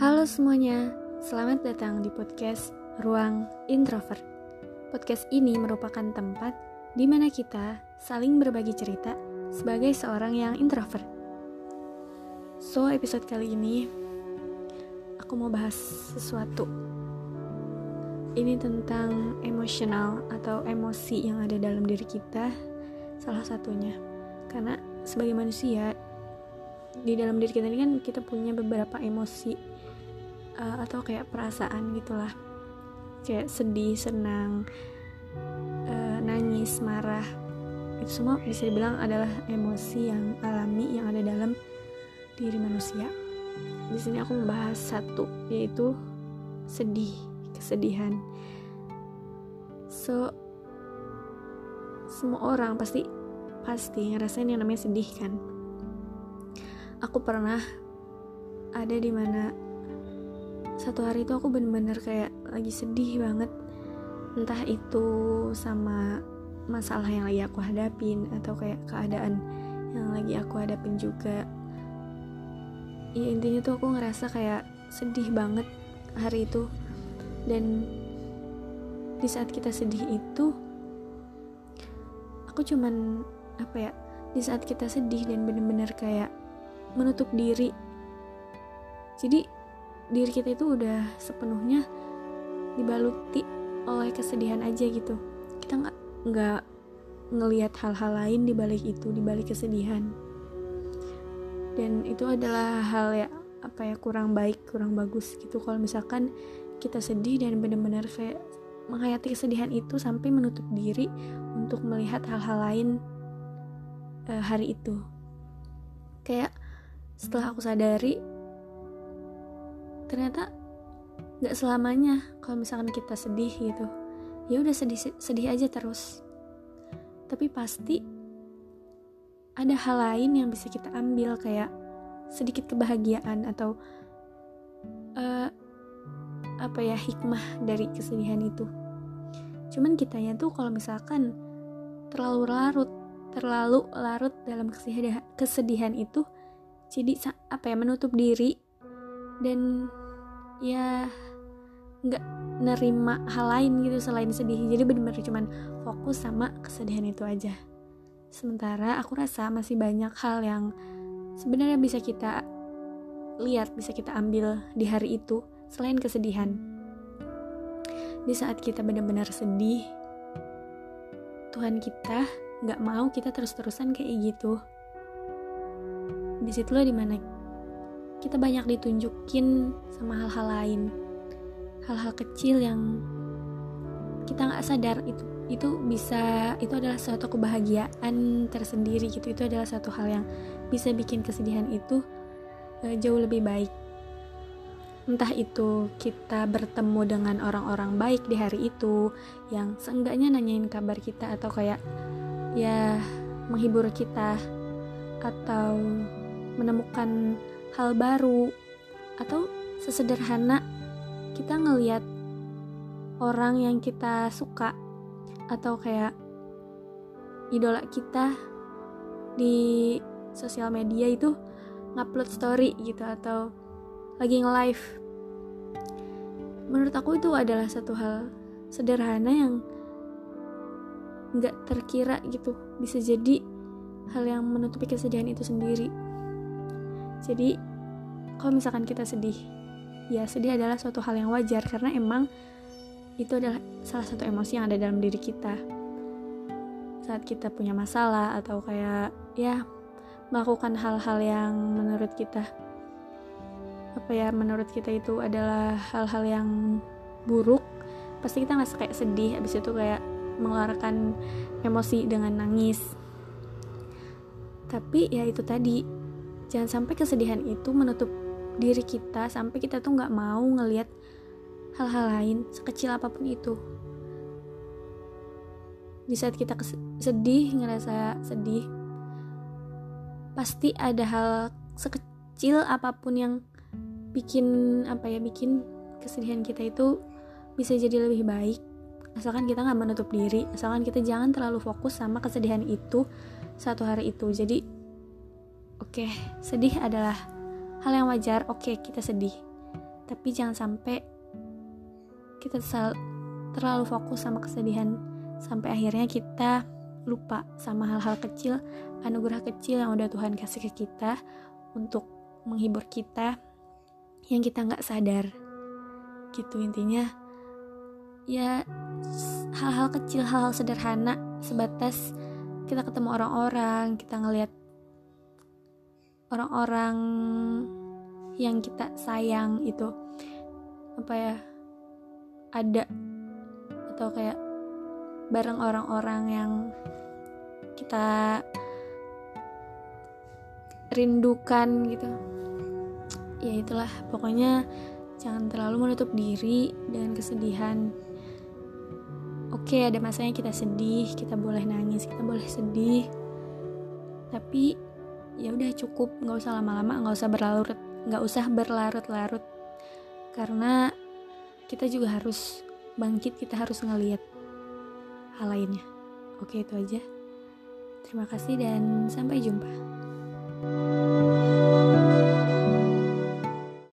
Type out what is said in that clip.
Halo semuanya, selamat datang di podcast Ruang Introvert. Podcast ini merupakan tempat di mana kita saling berbagi cerita sebagai seorang yang introvert. So, episode kali ini aku mau bahas sesuatu. Ini tentang emosional atau emosi yang ada dalam diri kita, salah satunya. Karena sebagai manusia, di dalam diri kita ini kan kita punya beberapa emosi uh, atau kayak perasaan gitulah. Kayak sedih senang uh, nangis marah. Itu semua bisa dibilang adalah emosi yang alami yang ada dalam diri manusia. Di sini aku membahas satu yaitu sedih kesedihan. So semua orang pasti pasti ngerasain yang namanya sedih kan? Aku pernah ada di mana satu hari itu aku bener-bener kayak lagi sedih banget. Entah itu sama masalah yang lagi aku hadapin atau kayak keadaan yang lagi aku hadapin juga. Ya intinya tuh aku ngerasa kayak sedih banget hari itu. Dan di saat kita sedih itu aku cuman apa ya di saat kita sedih dan bener-bener kayak menutup diri. Jadi diri kita itu udah sepenuhnya dibaluti oleh kesedihan aja gitu. Kita nggak nggak ngelihat hal-hal lain di balik itu di balik kesedihan. Dan itu adalah hal ya apa ya kurang baik kurang bagus gitu. Kalau misalkan kita sedih dan benar-benar kayak menghayati kesedihan itu sampai menutup diri untuk melihat hal-hal lain uh, hari itu. Kayak setelah aku sadari ternyata nggak selamanya kalau misalkan kita sedih gitu. Ya udah sedih sedih aja terus. Tapi pasti ada hal lain yang bisa kita ambil kayak sedikit kebahagiaan atau uh, apa ya hikmah dari kesedihan itu. Cuman kitanya tuh kalau misalkan terlalu larut terlalu larut dalam kesedihan, kesedihan itu jadi apa ya menutup diri dan ya nggak nerima hal lain gitu selain sedih. Jadi benar-benar cuman fokus sama kesedihan itu aja. Sementara aku rasa masih banyak hal yang sebenarnya bisa kita lihat bisa kita ambil di hari itu selain kesedihan. Di saat kita benar-benar sedih Tuhan kita nggak mau kita terus-terusan kayak gitu. Di situ loh di mana kita banyak ditunjukin sama hal-hal lain. Hal-hal kecil yang kita nggak sadar itu itu bisa itu adalah suatu kebahagiaan tersendiri gitu. Itu adalah satu hal yang bisa bikin kesedihan itu uh, jauh lebih baik. Entah itu kita bertemu dengan orang-orang baik di hari itu yang seenggaknya nanyain kabar kita atau kayak ya menghibur kita atau menemukan hal baru atau sesederhana kita ngeliat orang yang kita suka atau kayak idola kita di sosial media itu ngupload story gitu atau lagi nge-live. Menurut aku itu adalah satu hal sederhana yang nggak terkira gitu. Bisa jadi hal yang menutupi kesedihan itu sendiri jadi kalau misalkan kita sedih ya sedih adalah suatu hal yang wajar karena emang itu adalah salah satu emosi yang ada dalam diri kita. Saat kita punya masalah atau kayak ya melakukan hal-hal yang menurut kita apa ya menurut kita itu adalah hal-hal yang buruk pasti kita nggak kayak sedih. Abis itu kayak mengeluarkan emosi dengan nangis. Tapi ya itu tadi jangan sampai kesedihan itu menutup diri kita sampai kita tuh nggak mau ngelihat hal-hal lain sekecil apa pun itu. Di saat kita sedih ngerasa sedih pasti ada hal sekecil apa pun yang bikin apa ya bikin kesedihan kita itu bisa jadi lebih baik. Asalkan kita nggak menutup diri asalkan kita jangan terlalu fokus sama kesedihan itu satu hari itu. Jadi Oke, sedih adalah hal yang wajar. Oke, kita sedih. tapi jangan sampai kita terlalu fokus sama kesedihan sampai akhirnya kita lupa sama hal-hal kecil anugerah kecil yang udah Tuhan kasih ke kita untuk menghibur kita yang kita nggak sadar gitu intinya ya hal-hal kecil hal-hal sederhana sebatas kita ketemu orang-orang kita ngelihat orang-orang yang kita sayang itu apa ya ada atau kayak bareng orang-orang yang kita rindukan gitu. Ya itulah pokoknya jangan terlalu menutup diri dengan kesedihan. Oke ada masanya kita sedih kita boleh nangis kita boleh sedih. Tapi ya udah cukup nggak usah lama-lama nggak usah berlarut nggak usah berlarut-larut. Karena kita juga harus bangkit kita harus ngelihat hal lainnya. Oke itu aja. Terima kasih dan sampai jumpa